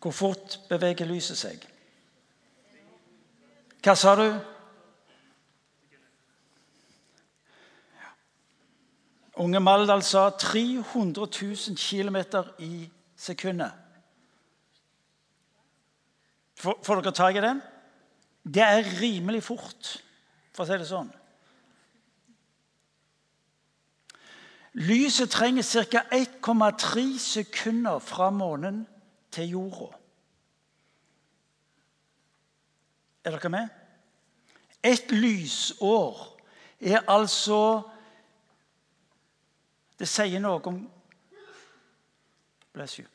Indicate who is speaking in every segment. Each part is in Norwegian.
Speaker 1: Hvor fort beveger lyset seg? Hva sa du? Unge Maldal sa 300 000 km i sekundet. Får, dere tak i den? Det er rimelig fort, for å si det sånn. Lyset trenger ca. 1,3 sekunder fra månen til jorda. Er dere med? Et lysår er altså Det sier noe om Bless you.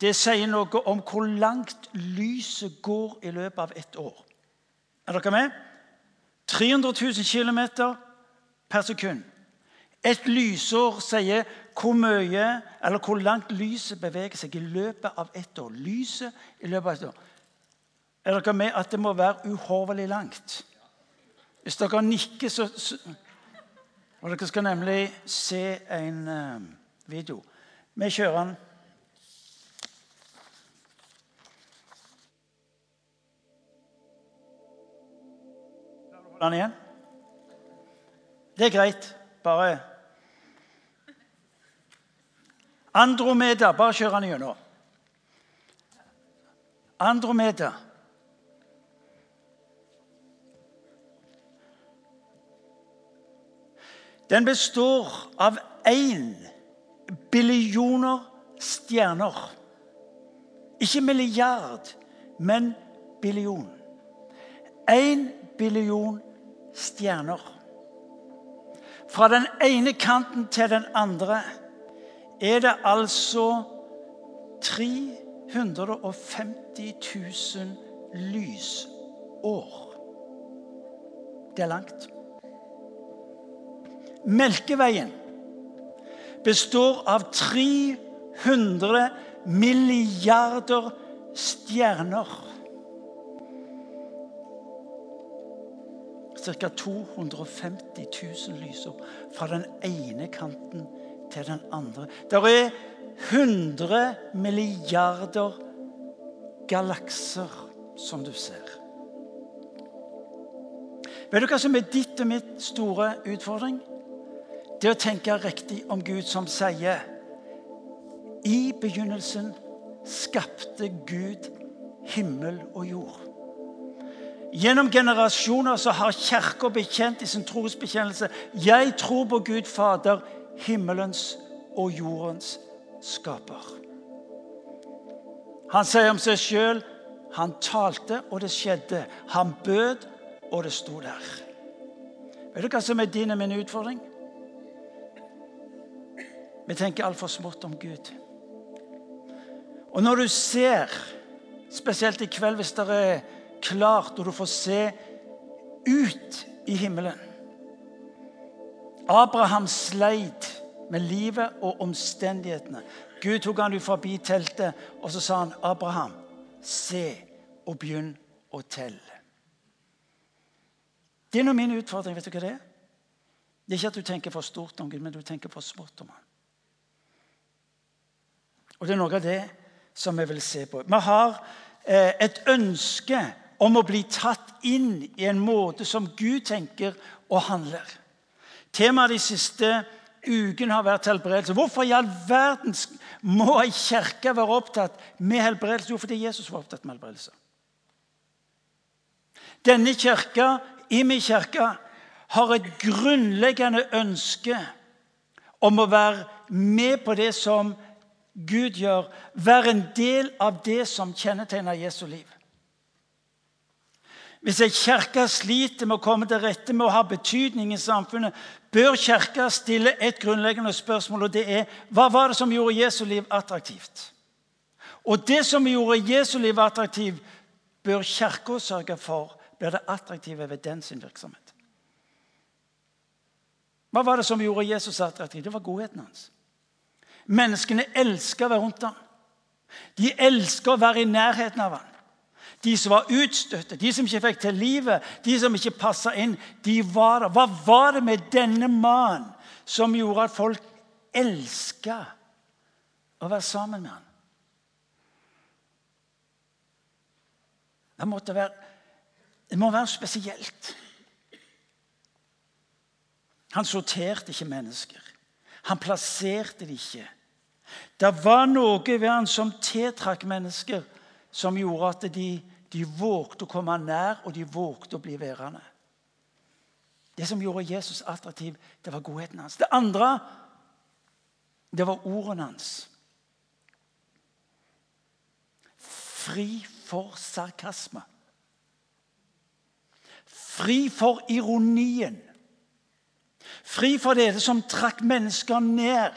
Speaker 1: Det sier noe om hvor langt lyset går i løpet av ett år. Er dere med? 300 000 km per sekund. Et lysår sier hvor mye, eller hvor langt lyset beveger seg i løpet av ett år. Lyset i løpet av ett år. Er dere med at det må være uhorvelig langt? Hvis dere nikker, så, så Og dere skal nemlig se en uh, video. Vi kjører den. Den igjen. Det er greit. Bare Andromeda. Bare kjør den gjennom. Andromeda. Den består av én billioner stjerner. Ikke milliard, men billion. Én billion stjerner. Fra den ene kanten til den andre er det altså 350 000 lysår. Det er langt. Melkeveien består av 300 milliarder stjerner. Ca. 250 000 lysår fra den ene kanten til den andre. Det er 100 milliarder galakser, som du ser. Vet du hva som er ditt og mitt store utfordring? Det å tenke riktig om Gud, som sier I begynnelsen skapte Gud himmel og jord. Gjennom generasjoner så har Kirka bekjent i sin trosbekjennelse jeg tror på Gud Fader, himmelens og jordens skaper. Han sier om seg sjøl han talte, og det skjedde. Han bød, og det sto der. Vet du hva som er din og min utfordring? Vi tenker altfor smått om Gud. Og når du ser, spesielt i kveld hvis det er klart, og du får se ut i himmelen Abraham sleit med livet og omstendighetene. Gud tok han ut forbi teltet, og så sa han, 'Abraham, se og begynn å telle.' Det er nå min utfordring. Vet du hva det er? Det er ikke at du tenker for stort om Gud, men du tenker for smått om ham. Og Det er noe av det som vi vil se på. Vi har eh, et ønske om å bli tatt inn i en måte som Gud tenker og handler. Temaet de siste ukene har vært helbredelse. Hvorfor i all verden må ei kirke være opptatt med helbredelse? Jo, fordi Jesus var opptatt med helbredelse. Denne kirka, i min kirke, har et grunnleggende ønske om å være med på det som Gud gjør, være en del av det som kjennetegner Jesu liv. Hvis ei kirke sliter med å komme til rette med å ha betydning i samfunnet, bør Kirka stille et grunnleggende spørsmål, og det er hva var det som gjorde Jesu liv attraktivt? Og det som gjorde Jesu liv attraktivt, bør Kirka sørge for blir det attraktive ved den sin virksomhet. Hva var det som gjorde Jesus attraktiv? Det var godheten hans. Menneskene elska å være rundt ham. De elska å være i nærheten av ham. De som var utstøtte, de som ikke fikk til livet, de som ikke passa inn, de var der. Hva var det med denne mannen som gjorde at folk elska å være sammen med han. Det, måtte være, det må være spesielt. Han sorterte ikke mennesker. Han plasserte det ikke. Det var noe ved han som tiltrakk mennesker, som gjorde at de, de vågte å komme nær, og de vågte å bli værende. Det som gjorde Jesus attraktiv, det var godheten hans. Det andre, det var ordene hans. Fri for sarkasme. Fri for ironien. Fri for det som trakk mennesker ned,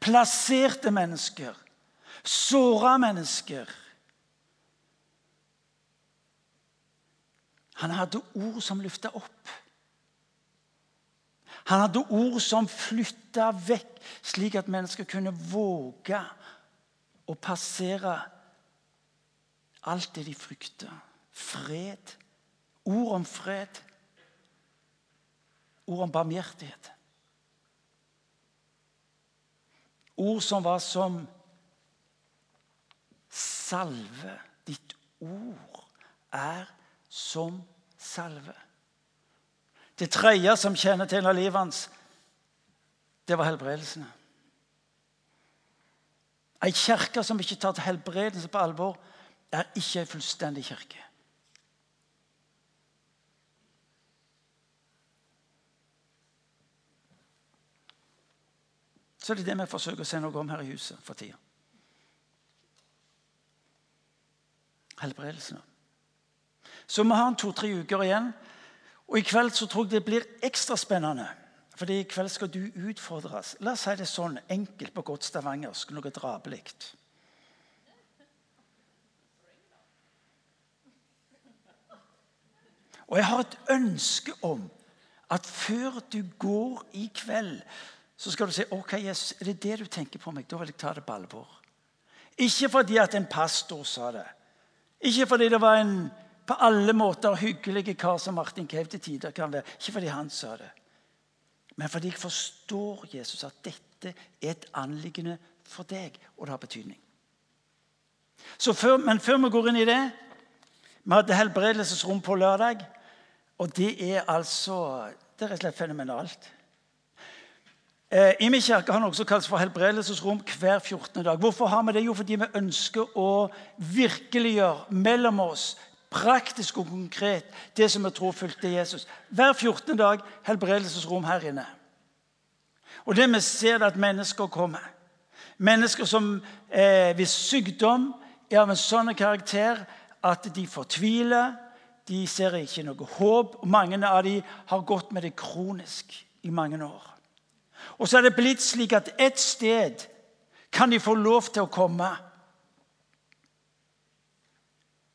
Speaker 1: plasserte mennesker, såra mennesker. Han hadde ord som løfta opp. Han hadde ord som flytta vekk, slik at mennesker kunne våge å passere alt det de frykta. Fred. Ord om fred ord om barmhjertighet. Ord som var som salve. Ditt ord er som salve. Det tredje som kjennetegna livet hans, det var helbredelsene. Ei kirke som ikke tar til helbredelse på alvor, er ikke ei fullstendig kirke. Så det er det vi forsøker å se noe om her i huset for tida. Helbredelsene. Så vi har to-tre uker igjen. Og i kveld så tror jeg det blir ekstra spennende. Fordi i kveld skal du utfordres. La oss si det sånn enkelt på godt stavangersk, noe drapelig. Og jeg har et ønske om at før du går i kveld, så skal du si ok, Jesus, er det det du tenker på meg? Da vil jeg ta det på alvor. Ikke fordi at en pastor sa det. Ikke fordi det var en på alle måter hyggelig kar som Martin Cave til tider kan være. Ikke fordi han sa det. Men fordi jeg forstår Jesus at dette er et anliggende for deg, og det har betydning. Før, men før vi går inn i det Vi hadde helbredelsesrom på lørdag. Og det er altså Det er rett og slett fenomenalt. Eh, I min kirke har noe som kalles for helbredelsesrom hver 14. dag. Hvorfor har vi det? Jo, fordi vi ønsker å virkeliggjøre mellom oss praktisk og konkret det som vi tror fulgte Jesus. Hver 14. dag helbredelsesrom her inne. Og det vi ser, er at mennesker kommer. Mennesker som eh, hvis sykdom er av en sånn karakter at de fortviler. De ser ikke noe håp. og Mange av dem har gått med det kronisk i mange år. Og så er det blitt slik at et sted kan de få lov til å komme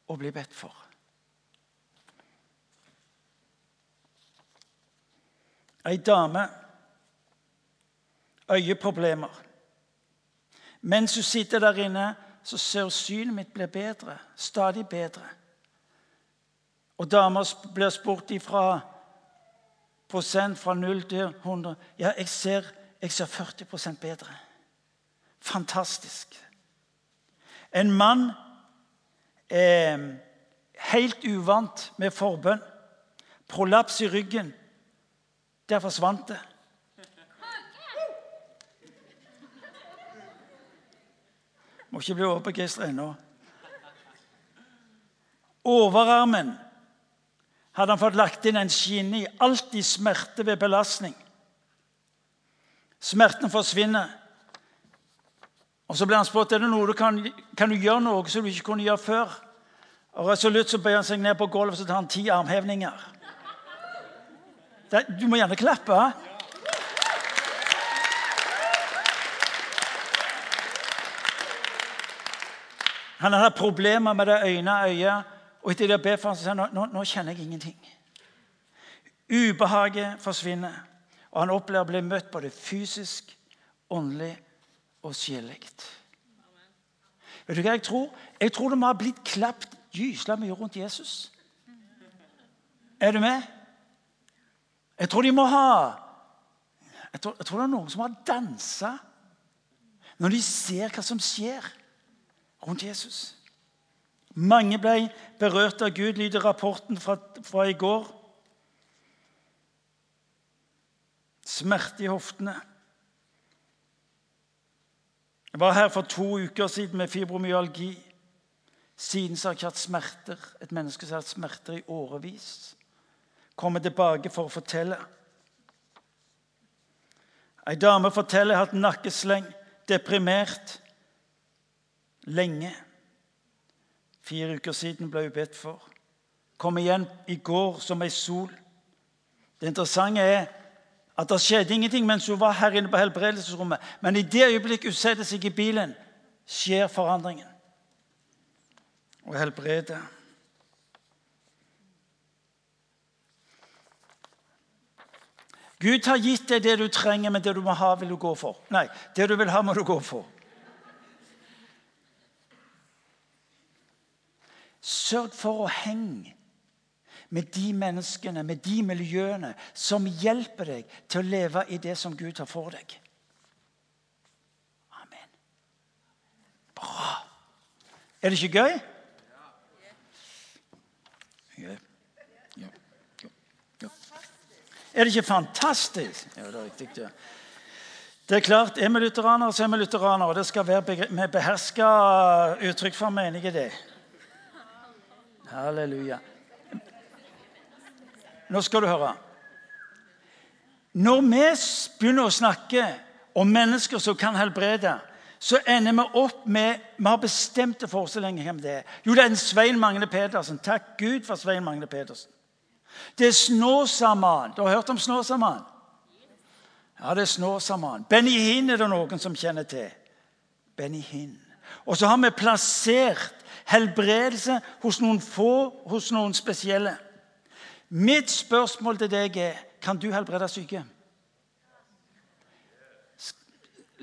Speaker 1: og bli bedt for. Ei dame øyeproblemer. Mens hun sitter der inne, så ser synet mitt blir bedre. Stadig bedre. Og dama blir spurt ifra prosent fra 0 til 100. Ja, jeg ser, jeg ser 40% bedre. Fantastisk. En mann eh, helt uvant med forbønn. Prolaps i ryggen. Der forsvant det. Må ikke bli overbegeistra ennå. Overarmen hadde han fått lagt inn en skinne i. Alltid smerte ved belastning. Smerten forsvinner. Og Så ble han spurt er det noe du kan, kan du gjøre noe som du ikke kunne gjøre før. Og Resolutt så bøyer han seg ned på gulvet og tar han ti armhevninger. Du må gjerne klappe. Han hadde problemer med det ene øyet. Og etter det ber for ham, så sier han nå, nå kjenner jeg ingenting. Ubehaget forsvinner, og han opplever å bli møtt både fysisk, åndelig og sjelelig. Vet du hva jeg tror? Jeg tror det må ha blitt klapt gysla mye rundt Jesus. Er du med? Jeg tror de må ha Jeg tror, jeg tror det er noen som har dansa Når de ser hva som skjer rundt Jesus. Mange ble berørt av Gud, lyder rapporten fra, fra i går. Smerte i hoftene. Jeg var her for to uker siden med fibromyalgi. Siden så har jeg ikke hatt smerter. Et menneske som har hatt smerter i årevis. Kommer tilbake for å fortelle. Ei dame forteller at nakkesleng, deprimert lenge. Fire uker siden ble hun bedt for. Kom igjen i går som ei sol. Det interessante er at det skjedde ingenting mens hun var her inne på helbredelsesrommet. Men i det øyeblikket hun setter seg i bilen, skjer forandringen. Og helbreder. Gud har gitt deg det du trenger, men det du må ha, vil du gå for. Nei, det du vil ha, må du gå for. Sørg for å henge med de menneskene, med de miljøene, som hjelper deg til å leve i det som Gud har for deg. Amen. Bra. Er det ikke gøy? Ja. Ja. Er det ikke fantastisk? Ja, det er riktig. Ja. Det er klart, Er vi lutheranere, så er vi lutheranere. Og det skal være med beherska uttrykk for mening i det. Halleluja. Nå skal du høre. Når vi begynner å snakke om mennesker som kan helbrede, så ender vi opp med Vi har bestemt det for så lenge hvem det er. Jo, det er en Svein Magne Pedersen. Takk Gud for Svein Magne Pedersen. Det er Snåsaman. Du har hørt om Snåsaman? Ja, det er Snåsaman. Benny Hinn er det noen som kjenner til. Benny Hinn. Og så har vi plassert helbredelse hos noen få, hos noen spesielle. Mitt spørsmål til deg er kan du helbrede syke.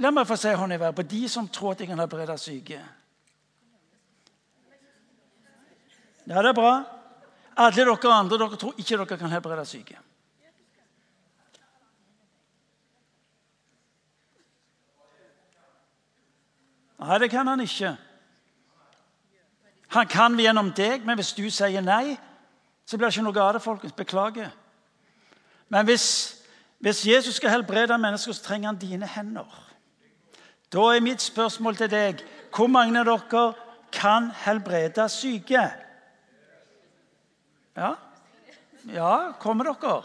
Speaker 1: La meg få si hånd i været på de som tror at de kan helbrede syke. Ja, det er bra. Alle dere andre dere tror ikke dere kan helbrede syke. Nei, det kan han ikke. Han kan gjennom deg, men hvis du sier nei, så blir det ikke noe av det, folkens. Beklager. Men hvis, hvis Jesus skal helbrede mennesker, så trenger han dine hender. Da er mitt spørsmål til deg hvor mange av dere kan helbrede syke? Ja? Ja, kommer dere?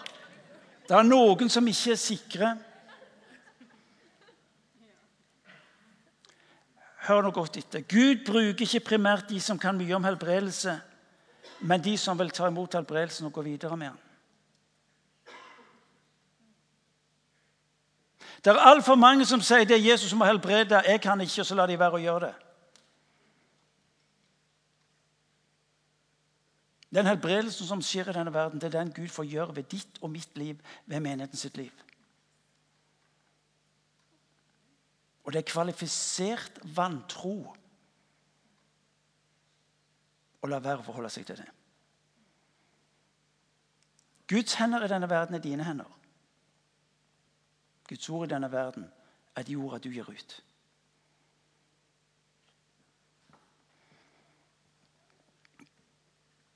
Speaker 1: Det er noen som ikke er sikre. Hør nå godt etter. Gud bruker ikke primært de som kan mye om helbredelse, men de som vil ta imot helbredelsen og gå videre med den. Det er altfor mange som sier det er Jesus som må helbrede. Jeg kan ikke, så la de være å gjøre det. Den helbredelsen som skjer i denne verden, det er den Gud får gjøre ved ditt og mitt liv, ved menigheten sitt liv. Og det er kvalifisert vantro å la være å forholde seg til det. Guds hender i denne verden er dine hender. Guds ord i denne verden er de ordene du gir ut.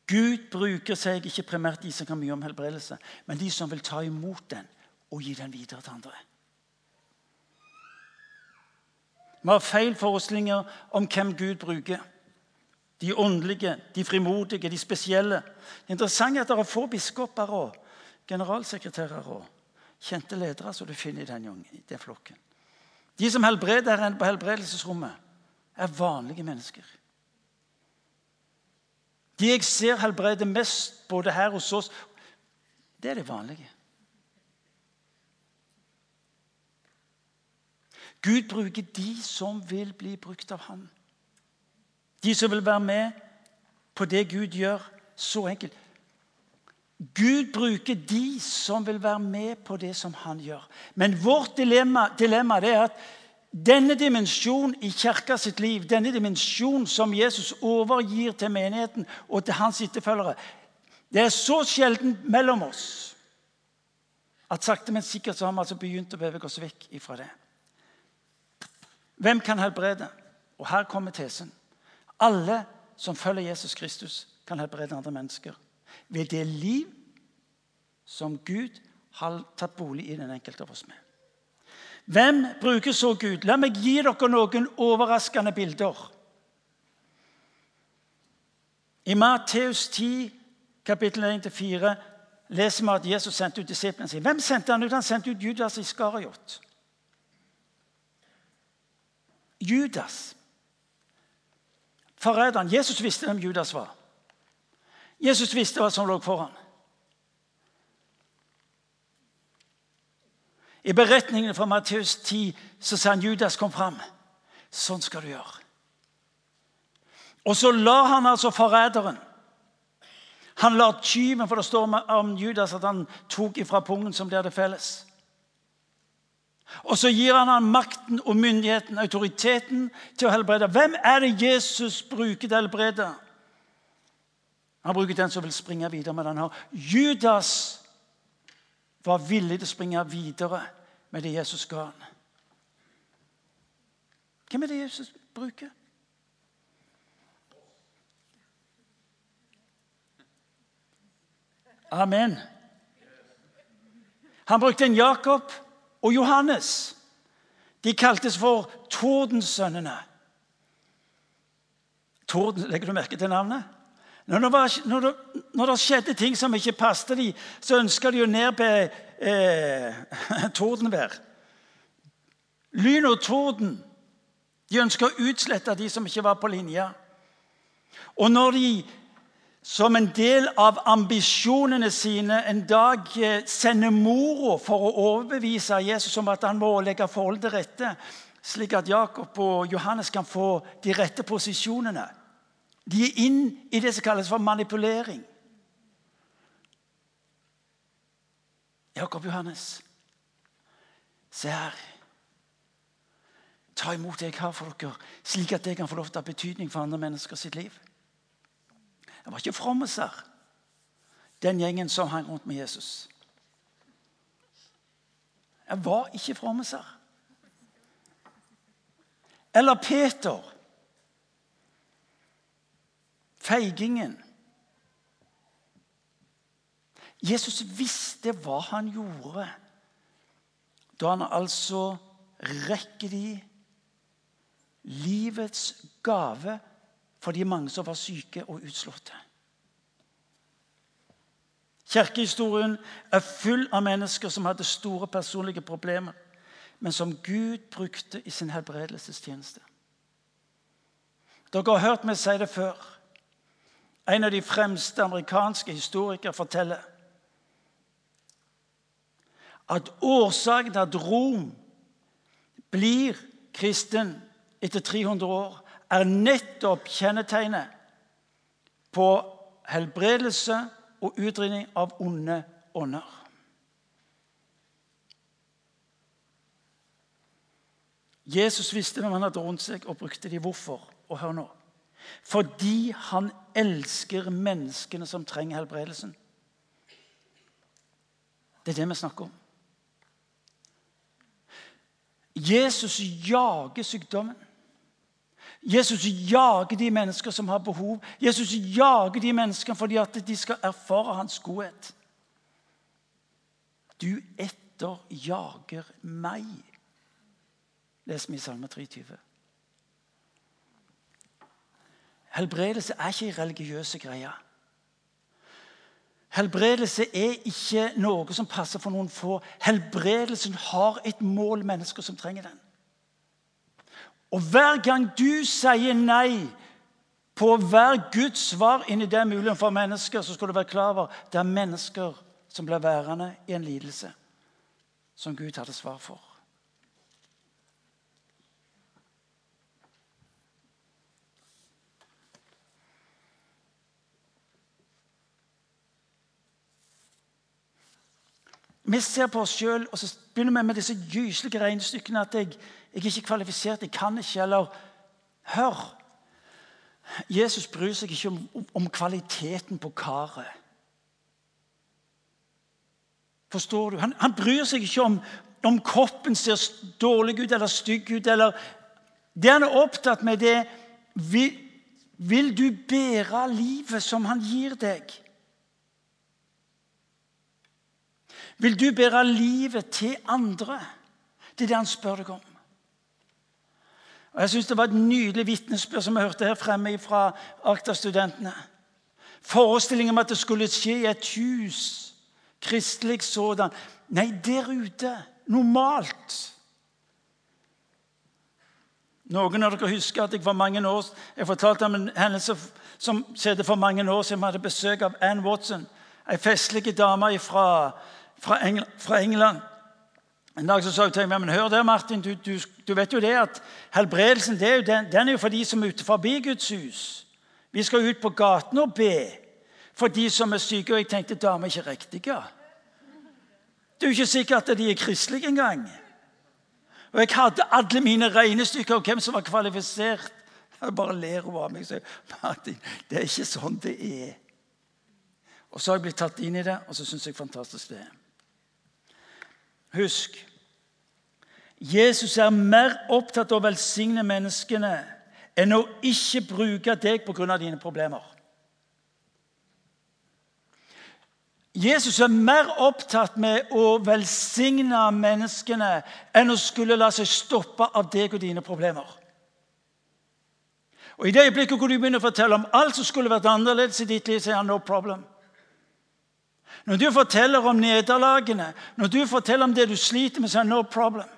Speaker 1: Gud bruker seg ikke primært de som kan mye om helbredelse, men de som vil ta imot den og gi den videre til andre. Vi har feil forestillinger om hvem Gud bruker. De åndelige, de frimodige, de spesielle. Det interessante er at det er få biskoper og generalsekretærer og kjente ledere som du finner i den, i den flokken. De som helbreder her på helbredelsesrommet, er vanlige mennesker. De jeg ser helbrede mest både her hos oss, det er det vanlige. Gud bruker de som vil bli brukt av ham. De som vil være med på det Gud gjør. Så enkelt. Gud bruker de som vil være med på det som han gjør. Men vårt dilemma, dilemma er at denne dimensjonen i kirka sitt liv, denne dimensjonen som Jesus overgir til menigheten og til hans etterfølgere, det er så sjelden mellom oss at sakte, men sikkert så har vi altså begynt å bevege oss vekk ifra det. Hvem kan helbrede? Og her kommer tesen. Alle som følger Jesus Kristus, kan helbrede andre mennesker. Ved det liv som Gud har tatt bolig i den enkelte av oss med. Hvem bruker så Gud? La meg gi dere noen overraskende bilder. I Matteus 10, kapittel 1-4, leser vi at Jesus sendte ut disiplene sine. Hvem sendte han ut? Han sendte ut Judas Iskariot. Judas. Forræderen. Jesus visste hvem Judas var. Jesus visste hva som lå foran. I beretningen fra Matteus 10 så sier han Judas kom fram. Sånn skal du gjøre. Og så lar han altså forræderen Han lar tyven, for det står om Judas at han tok ifra pungen som de hadde felles. Og så gir han ham makten og myndigheten, autoriteten, til å helbrede. Hvem er det Jesus bruker til å helbrede? Han bruker den som vil springe videre med den her. Judas var villig til å springe videre med det Jesus ga ham. Hvem er det Jesus bruker? Amen. Han brukte en Jakob og Johannes. De kaltes for Tordensønnene. Torden, Legger du merke til navnet? Når det, var, når, det, når det, skjedde ting som ikke passet dem, så ønska de å på eh, tordenvær. Lyn og torden. De ønska å utslette de som ikke var på linja. Og når de som en del av ambisjonene sine en dag eh, sender mora for å overbevise Jesus om at han må legge forholdet til rette, slik at Jakob og Johannes kan få de rette posisjonene de er inn i det som kalles for manipulering. Jakob Johannes, se her. Ta imot det jeg har for dere, slik at det kan få lov til å ha betydning for andre mennesker sitt liv. Det var ikke frommiser, den gjengen som hang rundt med Jesus. Jeg var ikke frommiser. Eller Peter feigingen. Jesus visste hva han gjorde da han altså rekker de livets gave for de mange som var syke og utslåtte. Kirkehistorien er full av mennesker som hadde store personlige problemer, men som Gud brukte i sin helbredelsestjeneste. Dere har hørt meg si det før. En av de fremste amerikanske historikere forteller at årsaken til at Rom blir kristen etter 300 år, er nettopp kjennetegnet på helbredelse og utrydding av onde ånder. Jesus visste hvem han hadde rundt seg, og brukte de hvorfor. Og hør nå. Fordi han elsker menneskene som trenger helbredelsen. Det er det vi snakker om. Jesus jager sykdommen. Jesus jager de mennesker som har behov. Jesus jager de menneskene fordi at de skal erfare hans godhet. Du etterjager meg, leser vi i Salme 23. Helbredelse er ikke religiøse greier. Helbredelse er ikke noe som passer for noen få. Helbredelsen har et mål, mennesker som trenger den. Og hver gang du sier nei på hver Guds svar inni det muligheten for mennesker, så skal du være klar over det er mennesker som blir værende i en lidelse som Gud hadde svar for. Vi ser på oss sjøl og så begynner vi med disse gyselige regnestykkene at jeg, jeg er ikke kvalifisert, jeg kan ikke. Eller hør Jesus bryr seg ikke om, om kvaliteten på karet. Forstår du? Han, han bryr seg ikke om, om kroppen ser dårlig ut eller stygg ut. eller Det han er opptatt med, det vil, vil du bære livet som han gir deg? Vil du bære livet til andre? Det er det han spør deg om. Og Jeg synes Det var et nydelig vitnesbyrd som jeg hørte her fremme fra Akta-studentene. Forestillingen om at det skulle skje i et hus, kristelig sådan. Nei, der ute. Normalt. Noen av dere husker at jeg for mange år jeg fortalte om en hendelse som skjedde for mange år siden. Vi hadde besøk av Ann Watson, ei festlig dame fra fra England. Fra England. En dag så sa hun til meg men hør der, Martin, du, du, du vet jo det at helbredelsen det er jo den, den, er jo for de som er ute forbi Guds hus. Vi skal ut på gaten og be for de som er syke. Og jeg tenkte damer er ikke riktige. Det er jo ikke sikkert at de er kristelige engang. Og jeg hadde alle mine regnestykker om hvem som var kvalifisert. Jeg bare ler hun av meg. Så, Martin, det er ikke sånn det er. Og så har jeg blitt tatt inn i det, og så syns jeg fantastisk det er. Husk Jesus er mer opptatt av å velsigne menneskene enn å ikke bruke deg pga. dine problemer. Jesus er mer opptatt med å velsigne menneskene enn å skulle la seg stoppe av deg og dine problemer. Og I det øyeblikket hvor du begynner å fortelle om alt som skulle vært annerledes i ditt liv, sier han no problem. Når du forteller om nederlagene, når du forteller om det du sliter med, så er det no problem.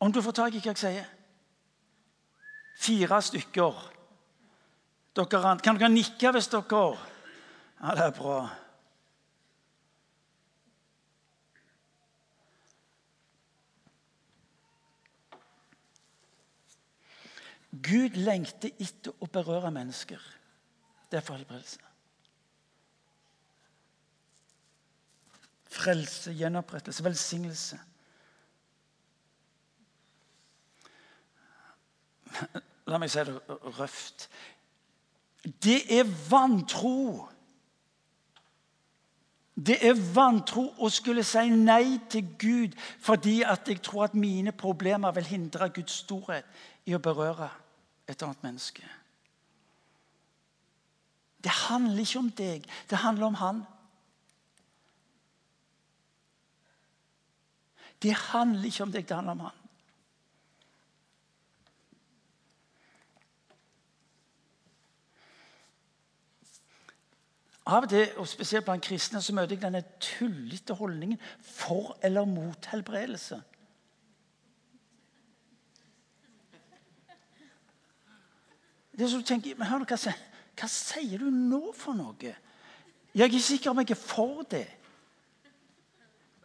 Speaker 1: Om du får tak i hva jeg sier Fire stykker. Dere, kan dere nikke hvis dere Ja, det er bra. Gud lengter etter å berøre mennesker. Det er for. Frelse, gjenopprettelse, velsignelse. La meg si det røft. Det er vantro. Det er vantro å skulle si nei til Gud fordi at jeg tror at mine problemer vil hindre Guds storhet i å berøre et annet menneske. Det handler ikke om deg, det handler om han. Det handler ikke om deg, det handler om han. Av til, og spesielt blant kristne, så møter jeg denne tullete holdningen for eller mot helbredelse. Det er så du tenker, men hør hva, hva sier du nå for noe? Jeg er ikke sikker om jeg er for det.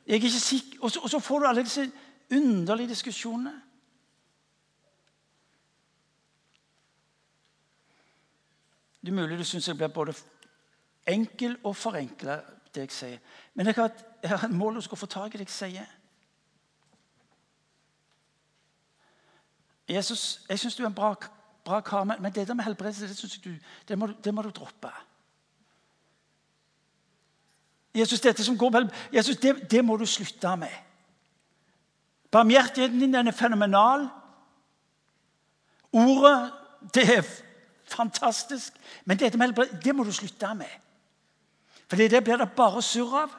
Speaker 1: Jeg er ikke sikker, og så, og så får du alle disse underlige diskusjonene. Det er mulig du syns jeg blir både enkel og forenkla, det jeg sier. Men jeg har et, jeg har mål å få tak i det jeg sier. Jesus, jeg syns du er en bra, bra kar, men det der med helbredelse det, du, det, må, det må du droppe. Jesus, dette som går mellom, Jesus, det, det må du slutte med. Barmhjertigheten din den er fenomenal. Ordet, det er fantastisk. Men dette med det må du slutte med. For det blir det bare surr av.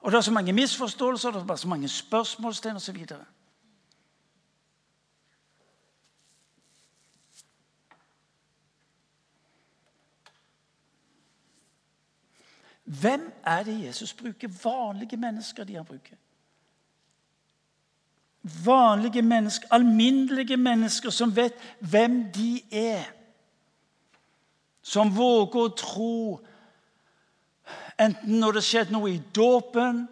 Speaker 1: Og det er så mange misforståelser, det er bare så mange spørsmålstegn osv. Hvem er det Jesus bruker? Vanlige mennesker de han bruker. Vanlige mennesker, alminnelige mennesker som vet hvem de er. Som våger å tro, enten når det skjedde noe i dåpen,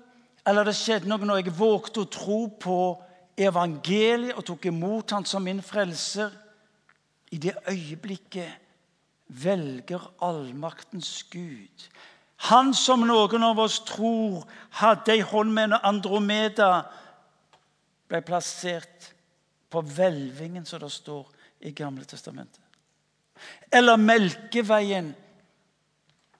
Speaker 1: eller det skjedde noe når jeg vågte å tro på evangeliet og tok imot han som min frelser. I det øyeblikket velger allmaktens Gud han som noen av oss tror hadde ei hånd med en Andromeda, ble plassert på hvelvingen, som det står i Gamle testamentet. Eller Melkeveien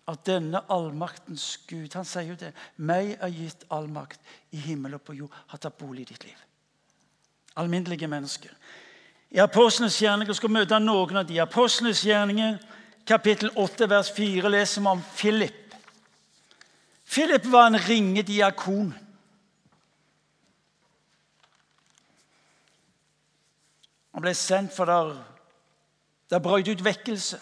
Speaker 1: av denne allmaktens Gud. Han sier jo det. 'Meg er gitt all makt i himmel og på jord, har tatt bolig i ditt liv'. Alminnelige mennesker. I Apostlenes gjerninger skal møte noen av de. Apostlenes gjerninger, kapittel 8, vers 4, leser vi om Philip. Philip var en ringe diakon. Han ble sendt for der det brøt ut vekkelse.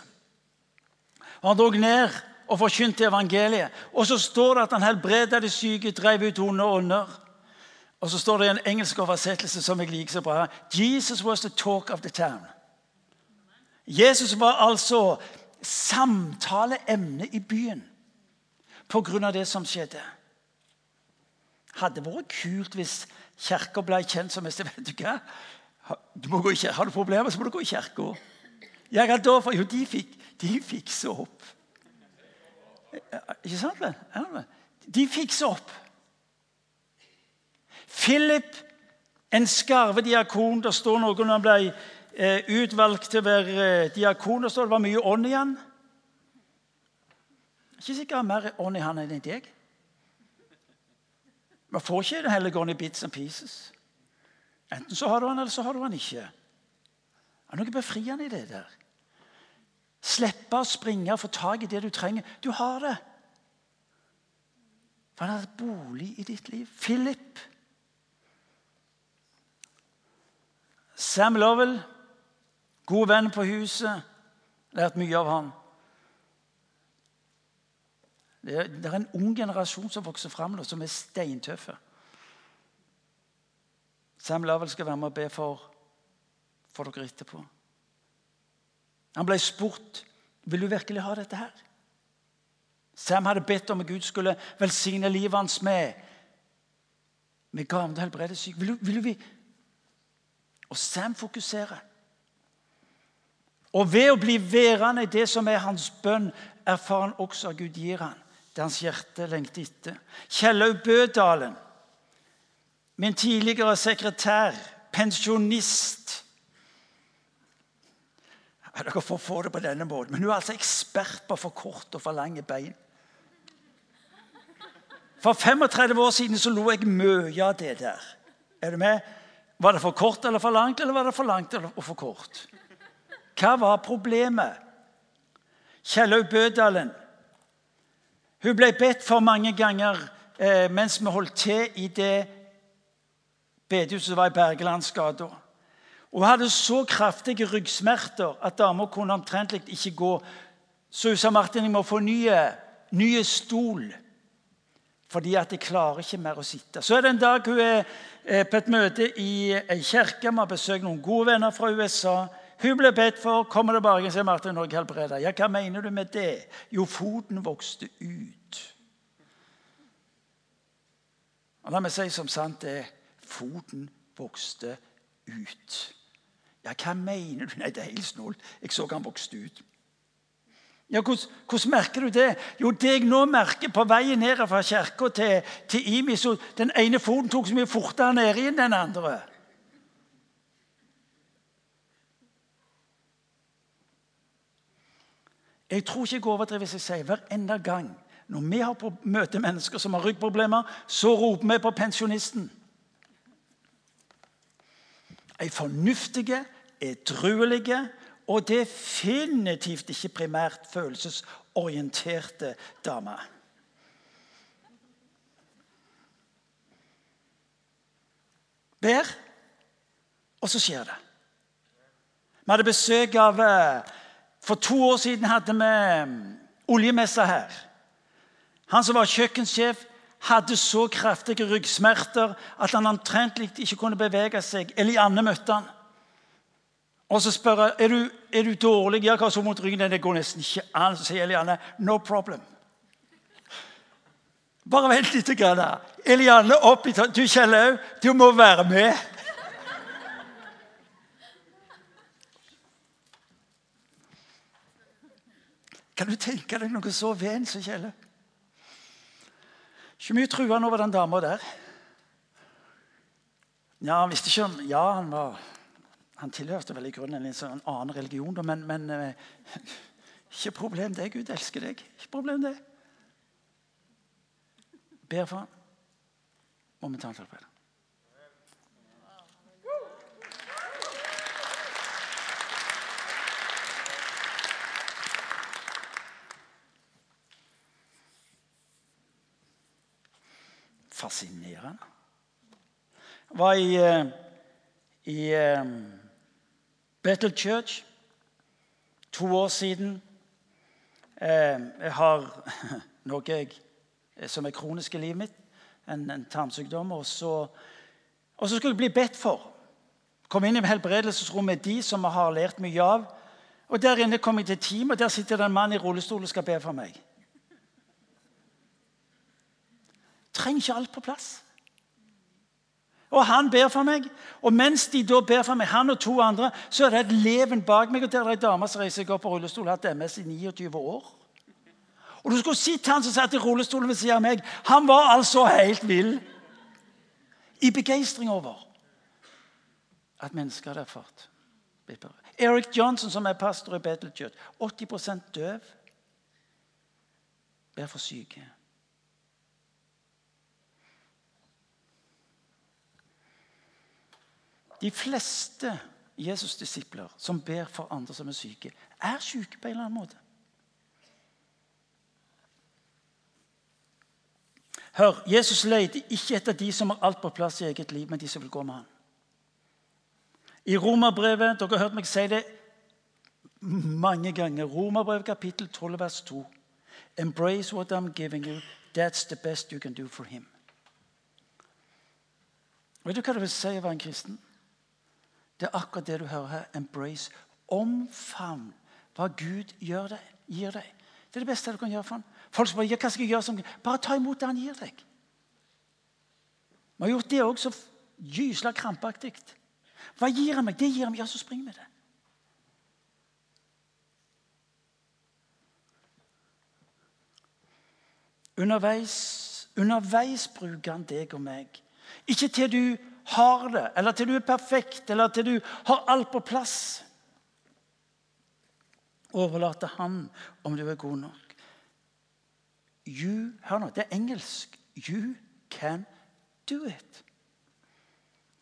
Speaker 1: Han drog ned og forkynte evangeliet. Og så står det at han helbreda de syke, drev ut onde ånder. Og så står det i en engelsk oversettelse som jeg liker så bra Jesus was the talk of the town. Jesus var altså samtaleemne i byen pga. det som skjedde. Hadde vært kult hvis kirka ble kjent som vet du hva? Du må gå i Har du problemer, så må du gå i kirka. er da, for jo, de fikk, de fikser opp. Ikke sant? vel? De fikser opp. Philip, en skarvediakon Det står noe når han ble eh, utvalgt til å være eh, diakon. Det står det var mye ånd i han. Ikke sikkert det er mer ånd i han enn i deg. Man får ikke Den hellige ånd i bits and pieces. Enten så har du han, eller så har du han ikke. Det er noe befriende i det der. Slippe å springe og få tak i det du trenger. Du har det. For han har et bolig i ditt liv. Philip. Sam Lovell, god venn på huset. Lært mye av han. Det det er en ung generasjon som vokser fram nå, som er steintøffe. Sam Lovell skal være med og be for, for dere etterpå. Han ble spurt vil du virkelig ha dette her. Sam hadde bedt om at Gud skulle velsigne livet hans med med gaven til syke. Vil, vil vi? Og Sam fokuserer. Og ved å bli værende i det som er hans bønn, erfarer han også at Gud gir han det hans hjerte lengter etter. Kjellaug Bødalen, min tidligere sekretær, pensjonist dere får få det på denne måten. Men hun er altså ekspert på for kort og for lange bein. For 35 år siden så lo jeg mye av det der. Er du med? Var det for kort eller for langt, eller var det for langt eller for kort? Hva var problemet? Kjellaug Bødalen hun ble bedt for mange ganger eh, mens vi holdt til i det bedehuset som var i Bergelandsgata. Hun hadde så kraftige ryggsmerter at dama kunne omtrentlig ikke gå. Så hun sa Martin, jeg må få nye, nye stol, fordi at jeg klarer ikke mer å sitte. Så er det en dag hun er på et møte i ei kirke. Vi har besøkt noen gode venner fra USA. Hun ble bedt for, kommer tilbake og sier Martin, når jeg helbreder. Ja, hva mener du med det? Jo, foten vokste ut. Og La meg si som sant det er. Foten vokste ut. Ja, hva mener du? Nei, det er helt snålt. Jeg så han vokste ut. Ja, hvordan, hvordan, merker du det? Jo, det jeg nå merker på veien ned fra kirka til, til Imi, så Den ene foten tok så mye fortere ned enn den andre. Jeg tror ikke jeg overdriver hvis jeg sier hver enda gang når vi har på møte mennesker som har ryggproblemer, så roper vi på pensjonisten. Ei fornuftige, edruelige og definitivt ikke primært følelsesorienterte dame. Ber, og så skjer det. Vi hadde besøk av eh, For to år siden hadde vi mm, oljemessa her. Han som var kjøkkensjef, hadde så kraftige ryggsmerter at han omtrentlig ikke kunne bevege seg. Elianne møtte han. Og så spør jeg er du er du dårlig. Ja, hva så mot ryggen? Det går nesten ikke an. Så sier Elianne no problem. Bare vent litt. Grann. Elianne opp i Du Kjellaug, du må være med. Kan du tenke deg noe så vent som Kjelle? Ikke mye truende over den dama der. Ja, han visste ikke om Ja, han var han tilhørte vel i grunnen en sånn annen religion, men, men eh, ikke problem det. Gud elsker deg. Ikke problem det. Ber for ham. Momentant helbred. Fascinerende. Jeg var i, eh, i Battle Church to år siden. Eh, jeg har noe jeg, som er kronisk i livet mitt, en, en tarmsykdom. Og så, og så skulle jeg bli bedt for. Kom inn i helbredelsesrommet de som har lært mye av. Og Der inne kom jeg til team, og der sitter det en mann i rullestol og skal be for meg. Trenger ikke alt på plass. Og han ber for meg. Og mens de da ber for meg, han og to andre, så er det et leven bak meg. Og der er ei dame som reiser seg opp på rullestol, har hatt MS i 29 år. Og du skulle sett han som satt i rullestolen ved siden av meg. Han var altså helt vill. I begeistring over at mennesker hadde erfart. Eric Johnson, som er pastor i Bethel Church, 80% døv, ber for syke. De fleste Jesus-disipler som ber for andre som er syke, er syke på en eller annen måte. Hør, Jesus leter ikke etter de som har alt på plass i eget liv, men de som vil gå med ham. I Romerbrevet Dere har hørt meg si det mange ganger. Romerbrevet kapittel 12, vers 2. Embrace what I'm giving you. That's the best you can do for him. Vet du hva det vil si å være en kristen? Det er akkurat det du hører her. Embrace. Omfavn hva Gud deg, gir deg. Det er det beste du kan gjøre for ham. Folk spør hva skal jeg gjøre som Bare ta imot det han gir deg. Vi har gjort det òg så gysla krampaktig. Hva gir han meg? Det gir han meg. Ja, så spring med det. Underveis, underveis bruker han deg og meg. Ikke til du har det, eller til du er perfekt, eller til du har alt på plass. Overlat til han om du er god nok. You, hør nå, det er engelsk. You can do it.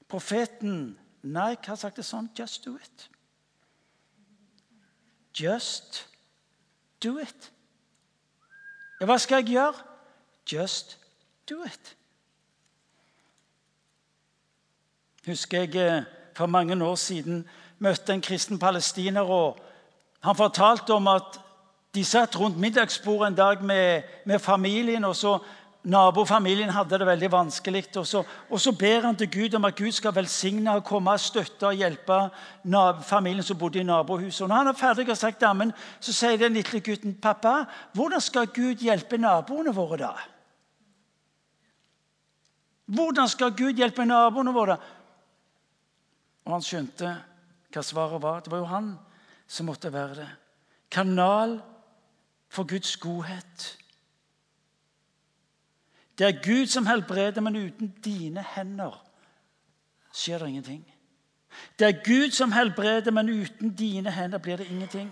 Speaker 1: Profeten Nike har sagt det sånn. Just do it. Just do it. Ja, hva skal jeg gjøre? Just do it. Husker jeg eh, for mange år siden møtte en kristen palestiner. og Han fortalte om at de satt rundt middagsbordet en dag med, med familien. og så Nabofamilien hadde det veldig vanskelig. Og så, og så, ber han til Gud om at Gud skal velsigne og komme og støtte og hjelpe familien som bodde i nabohuset. Og når han er ferdig og sagt dammen, så sier den lille gutten, 'Pappa, hvordan skal Gud hjelpe naboene våre da?' Hvordan skal Gud hjelpe naboene våre? Og han skjønte hva svaret var. Det var jo han som måtte være det. Kanal for Guds godhet. Det er Gud som helbreder, men uten dine hender skjer det ingenting. Det er Gud som helbreder, men uten dine hender blir det ingenting.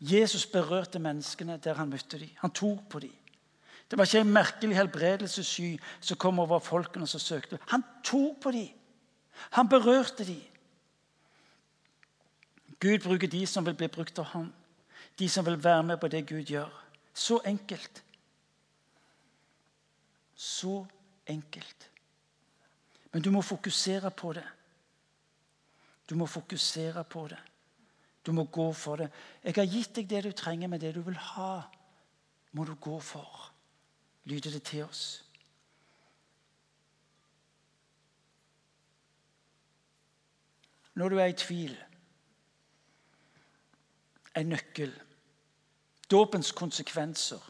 Speaker 1: Jesus berørte menneskene der han møtte dem. Han tok på dem. Det var ikke en merkelig helbredelsessky som kom over folkene som søkte. Han tok på dem. Han berørte de. Gud bruker de som vil bli brukt av ham. De som vil være med på det Gud gjør. Så enkelt. Så enkelt. Men du må fokusere på det. Du må fokusere på det. Du må gå for det. Jeg har gitt deg det du trenger, men det du vil ha, må du gå for. Lyder det til oss? Når du er i tvil En nøkkel. Dåpens konsekvenser.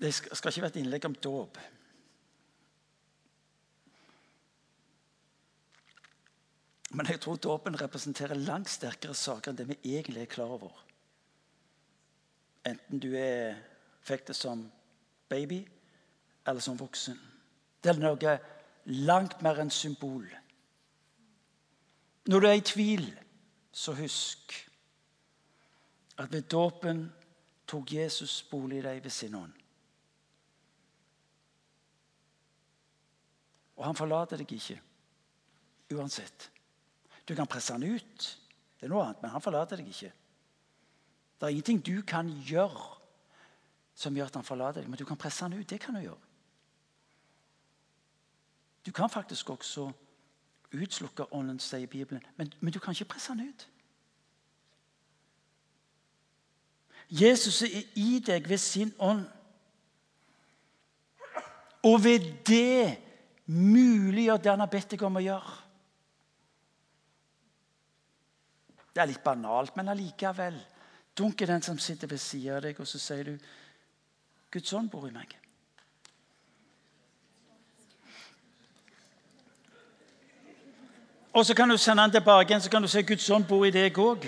Speaker 1: Det skal ikke være et innlegg om dåp. Men jeg tror dåpen representerer langt sterkere saker enn det vi egentlig er klar over. Enten du er, fikk det som baby eller som voksen. Det er noe langt mer enn symbol. Når du er i tvil, så husk at ved dåpen tok Jesus bolig i deg ved sin ånd. Og han forlater deg ikke uansett. Du kan presse han ut, det er noe annet, men han forlater deg ikke. Det er ingenting du kan gjøre som gjør at han forlater deg. Men du kan presse han ut. Det kan du gjøre. Du kan faktisk også utslukke ånden, sier Bibelen. Men, men du kan ikke presse den ut. Jesus er i deg ved sin ånd. Og ved det muliggjør det han har bedt deg om å gjøre. Det er litt banalt, men allikevel. Dunk er den som sitter ved siden av deg, og så sier du Guds ånd bor i meg. Og så kan du sende den tilbake igjen, så kan du si Guds ånd bor i deg òg.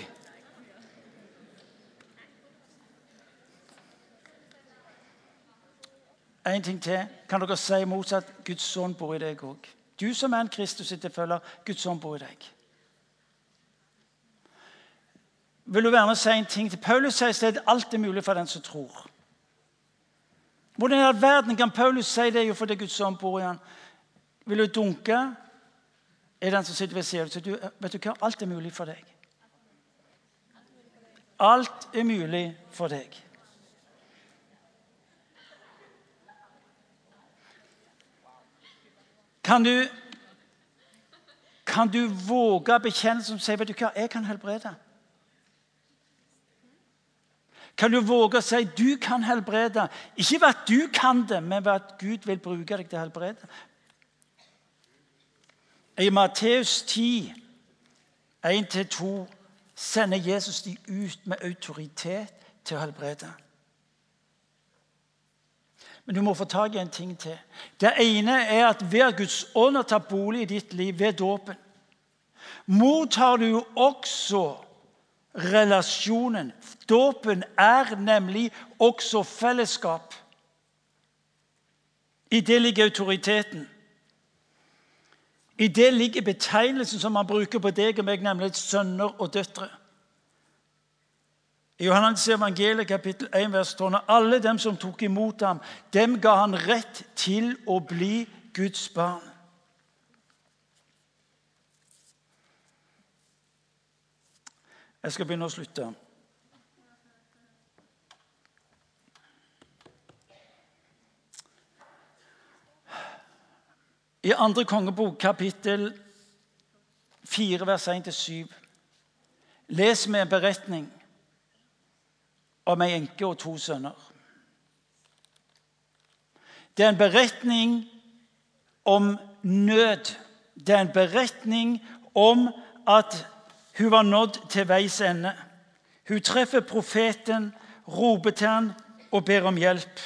Speaker 1: En ting til. Kan dere si motsatt? Guds ånd bor i deg òg. Du som er en Kristus etterfølger, Guds ånd bor i deg. Vil du være med og si en ting til? Paulus sier at alt er mulig for den som tror. Hvordan i all verden kan Paulus si det? Jo, fordi Guds ånd bor i han. Vil du dunke? Er den som sitter ved siden av deg. vet du hva? Alt er mulig for deg. Alt er mulig for deg. Kan du, kan du våge bekjennelsen som sier vet du hva, jeg kan helbrede? Kan du våge å si du kan helbrede? Ikke ved at du kan det, men ved at Gud vil bruke deg til å helbrede. I Matteus 10, 1-2, sender Jesus de ut med autoritet til å helbrede. Men du må få tak i en ting til. Det ene er at ved Guds ånd har tatt bolig i ditt liv ved dåpen, mottar du også relasjonen. Dåpen er nemlig også fellesskap. I det ligger autoriteten. I det ligger betegnelsen som han bruker på deg og meg, nemlig sønner og døtre. I Johannes evangeliet kapittel 1 vers 12, alle dem som tok imot ham, dem ga han rett til å bli Guds barn. Jeg skal begynne å slutte. I andre kongebok, kapittel 4, vers 1-7, leser vi en beretning om ei enke og to sønner. Det er en beretning om nød. Det er en beretning om at hun var nådd til veis ende. Hun treffer profeten, roper til han og ber om hjelp.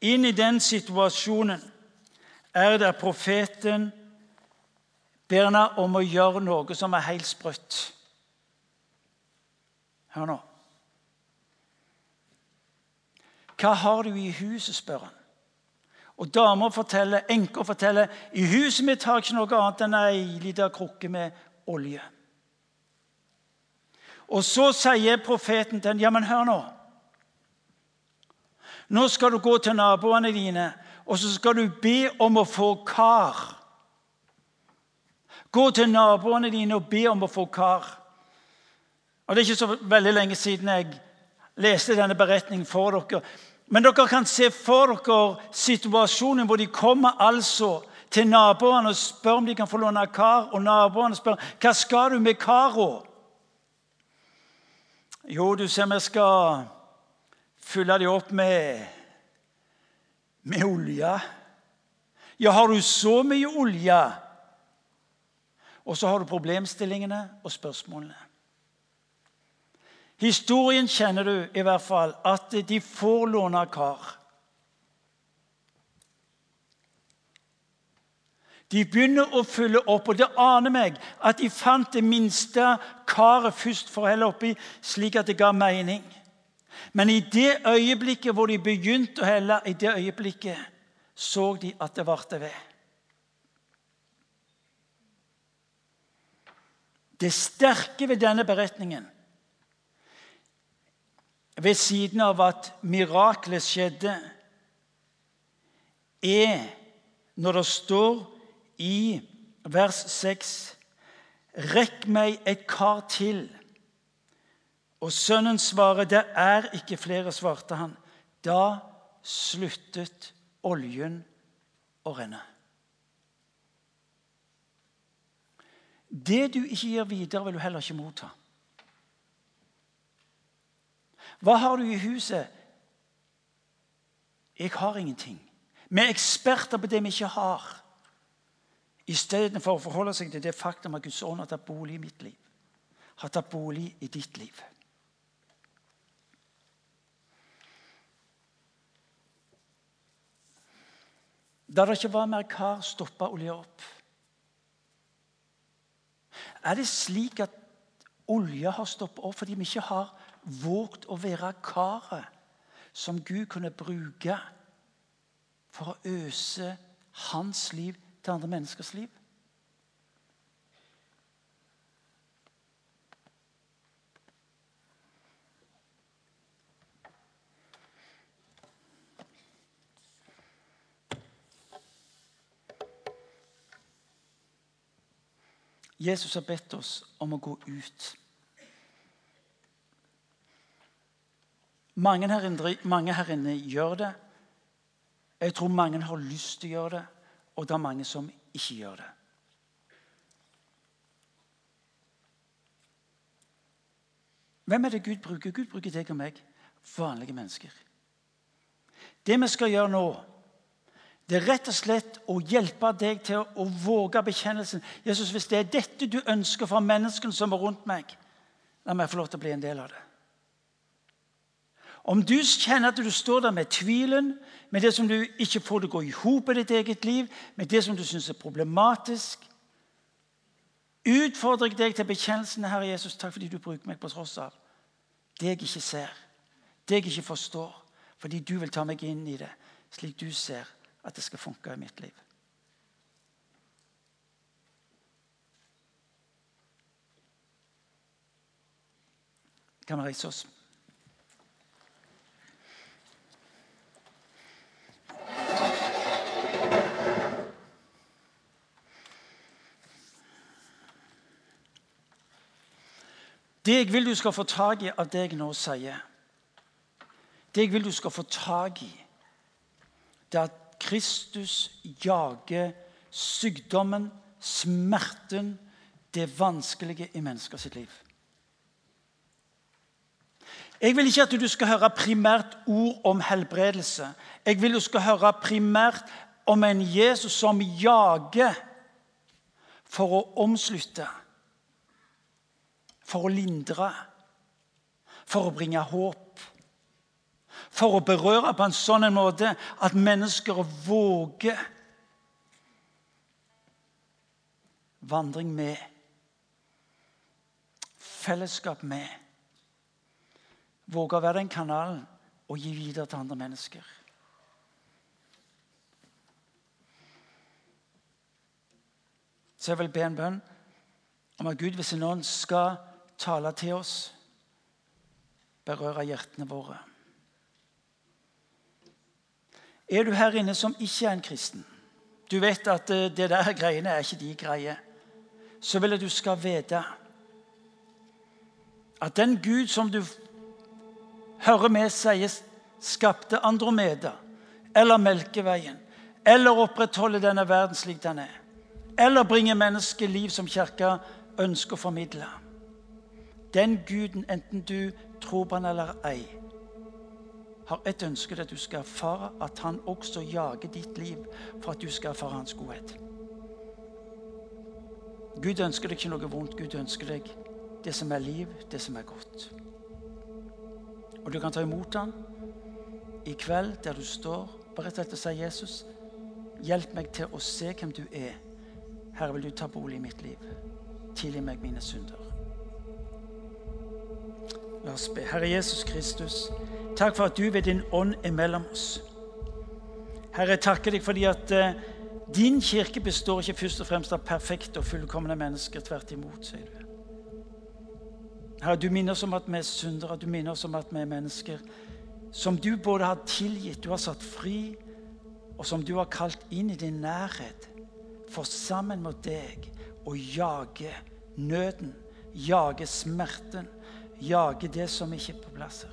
Speaker 1: Inn i den situasjonen er det profeten ber henne om å gjøre noe som er helt sprøtt. Hør nå. Hva har du i huset, spør han. Og damer forteller, enker forteller i huset mitt har jeg ikke noe annet enn ei lita krukke med olje. Og så sier profeten til henne, ja, men hør nå. Nå skal du gå til naboene dine, og så skal du be om å få kar. Gå til naboene dine og be om å få kar. Og Det er ikke så veldig lenge siden jeg leste denne beretningen for dere. Men dere kan se for dere situasjonen hvor de kommer altså til naboene og spør om de kan få låne kar. Og naboene spør hva skal du med kara. Jo, du ser vi skal fylle dem opp med, med olje. Ja, har du så mye olje? Og så har du problemstillingene og spørsmålene. Historien kjenner du i hvert fall, at de får låne kar. De begynner å fylle opp, og det aner meg at de fant det minste karet først for å helle oppi, slik at det ga mening. Men i det øyeblikket hvor de begynte å helle, i det øyeblikket så de at det varte ved. Det sterke ved denne beretningen ved siden av at miraklet skjedde, er når det står i vers 6 Rekk meg et kar til, Og sønnen svarer, 'Det er ikke flere', svarte han. Da sluttet oljen å renne. Det du ikke gir videre, vil du heller ikke motta. Hva har du i huset? Jeg har ingenting. Vi er eksperter på det vi ikke har. Istedenfor å forholde seg til det faktum at Guds ånd har tatt bolig i mitt liv. Har tatt bolig i ditt liv. Da det ikke var mer kar, stoppa olja opp. Er det slik at olja har stoppet opp fordi vi ikke har våget å være karet som Gud kunne bruke for å øse hans liv til andre menneskers liv? Jesus har bedt oss om å gå ut. Mange her, inne, mange her inne gjør det. Jeg tror mange har lyst til å gjøre det, og det er mange som ikke gjør det. Hvem er det Gud bruker? Gud bruker deg og meg, vanlige mennesker. Det vi skal gjøre nå, det er rett og slett å hjelpe deg til å våge bekjennelsen. Jesus, Hvis det er dette du ønsker fra menneskene som er rundt meg, la meg få lov til å bli en del av det. Om du kjenner at du står der med tvilen, med det som du ikke får til å gå i hop i ditt eget liv, med det som du syns er problematisk, utfordrer jeg deg til bekjennelsen, Herre Jesus, takk fordi du bruker meg på tross av det jeg ikke ser, det jeg ikke forstår, fordi du vil ta meg inn i det slik du ser at det skal funke i mitt liv. Kan vi reise oss? Det jeg vil du skal få tak i av det jeg nå sier, det jeg vil du skal få tak i, det er at Kristus jager sykdommen, smerten, det vanskelige i menneskers liv. Jeg vil ikke at du skal høre primært ord om helbredelse. Jeg vil du skal høre primært om en Jesus som jager for å omslutte, for å lindre, for å bringe håp for å berøre på en sånn måte at mennesker våger vandring med, fellesskap med. Våge å være den kanalen og gi videre til andre mennesker. Så jeg vil be en bønn om at Gud sin ånd skal tale til oss, berøre hjertene våre. Er du her inne som ikke er en kristen, du vet at eh, det der greiene er ikke de greier, så vil jeg du skal vite at den Gud som du hører med sier skapte Andromeda eller Melkeveien, eller opprettholder denne verden slik den er, eller bringer mennesket liv som kirka ønsker å formidle. Den Guden, enten du tror på han eller ei, har et ønske at du skal erfare at han også jager ditt liv for at du skal erfare hans godhet. Gud ønsker deg ikke noe vondt. Gud ønsker deg det som er liv, det som er godt. Og du kan ta imot han i kveld der du står, bare rett og slett Jesus, hjelp meg til å se hvem du er. Herre, vil du ta bolig i mitt liv. Tilgi meg mine synder. La oss be. Herre Jesus Kristus. Takk for at du ved din ånd er mellom oss. Herre, jeg takker deg fordi at uh, din kirke består ikke først og fremst av perfekte og fullkomne mennesker. Tvert imot, sier du. Herre, du minner oss om at vi er syndere, du minner oss om at vi er mennesker som du både har tilgitt, du har satt fri, og som du har kalt inn i din nærhet, for sammen med deg å jage nøden, jage smerten, jage det som ikke er på plass.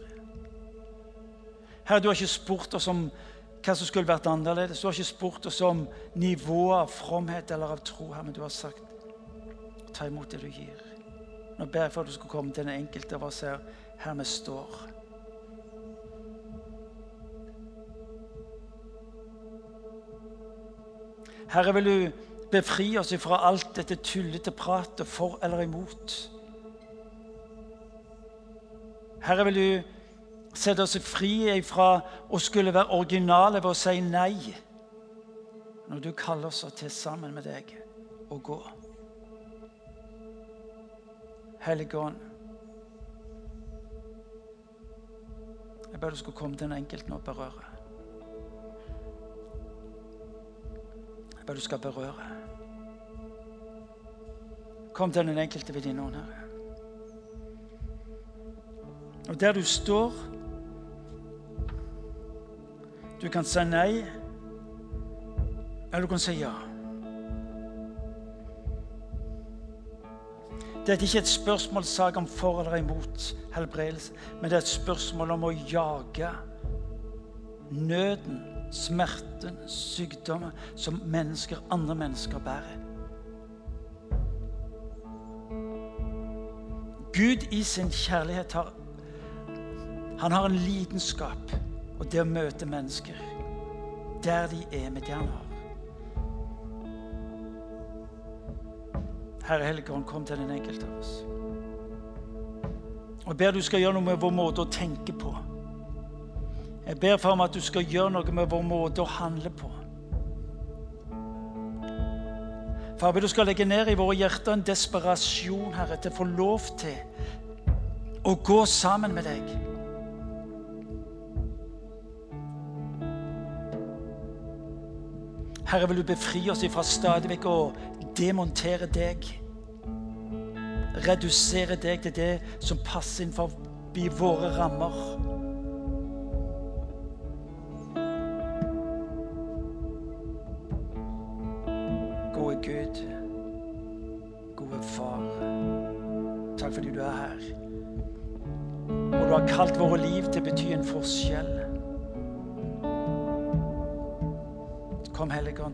Speaker 1: Herre. Du har ikke spurt oss om hva som skulle vært annerledes. Du har ikke spurt oss om nivået av fromhet eller av tro, her, men du har sagt ta imot det du gir. Nå ber jeg for at du skal komme til den enkelte av oss her, her vi står. Herre, vil du befri oss fra alt dette tullete pratet for eller imot. Herre, vil du sette oss fri ifra å skulle være originale ved å si nei når du kaller oss til sammen med deg å gå. Hellige Ånd, jeg ber du skal komme til den enkelte og berøre. Jeg ber du skal berøre. Kom til den enkelte ved din ånd, Herre. Og der du står Du kan si nei, eller du kan si ja. Dette er ikke et spørsmålssak om for eller imot helbredelse, men det er et spørsmål om å jage nøden, smerten, sykdommen som mennesker, andre mennesker bærer. Gud i sin kjærlighet har Han har en lidenskap og det å møte mennesker der de er med det han har. Herre Helligånd, kom til den enkelte av oss. Og Jeg ber du skal gjøre noe med vår måte å tenke på. Jeg ber for meg at du skal gjøre noe med vår måte å handle på. Far, du skal legge ned i våre hjerter en desperasjon, Herre, til å få lov til å gå sammen med deg. Herre, vil du befri oss ifra stadig vekk å demontere deg. Redusere deg til det som passer innenfor våre rammer.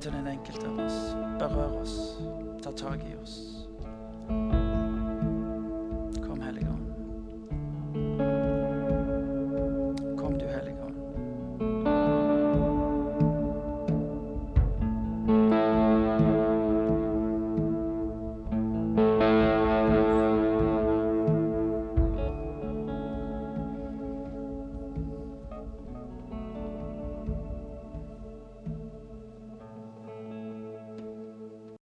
Speaker 1: Til den enkelte av oss. Berør oss. Ta tak i oss.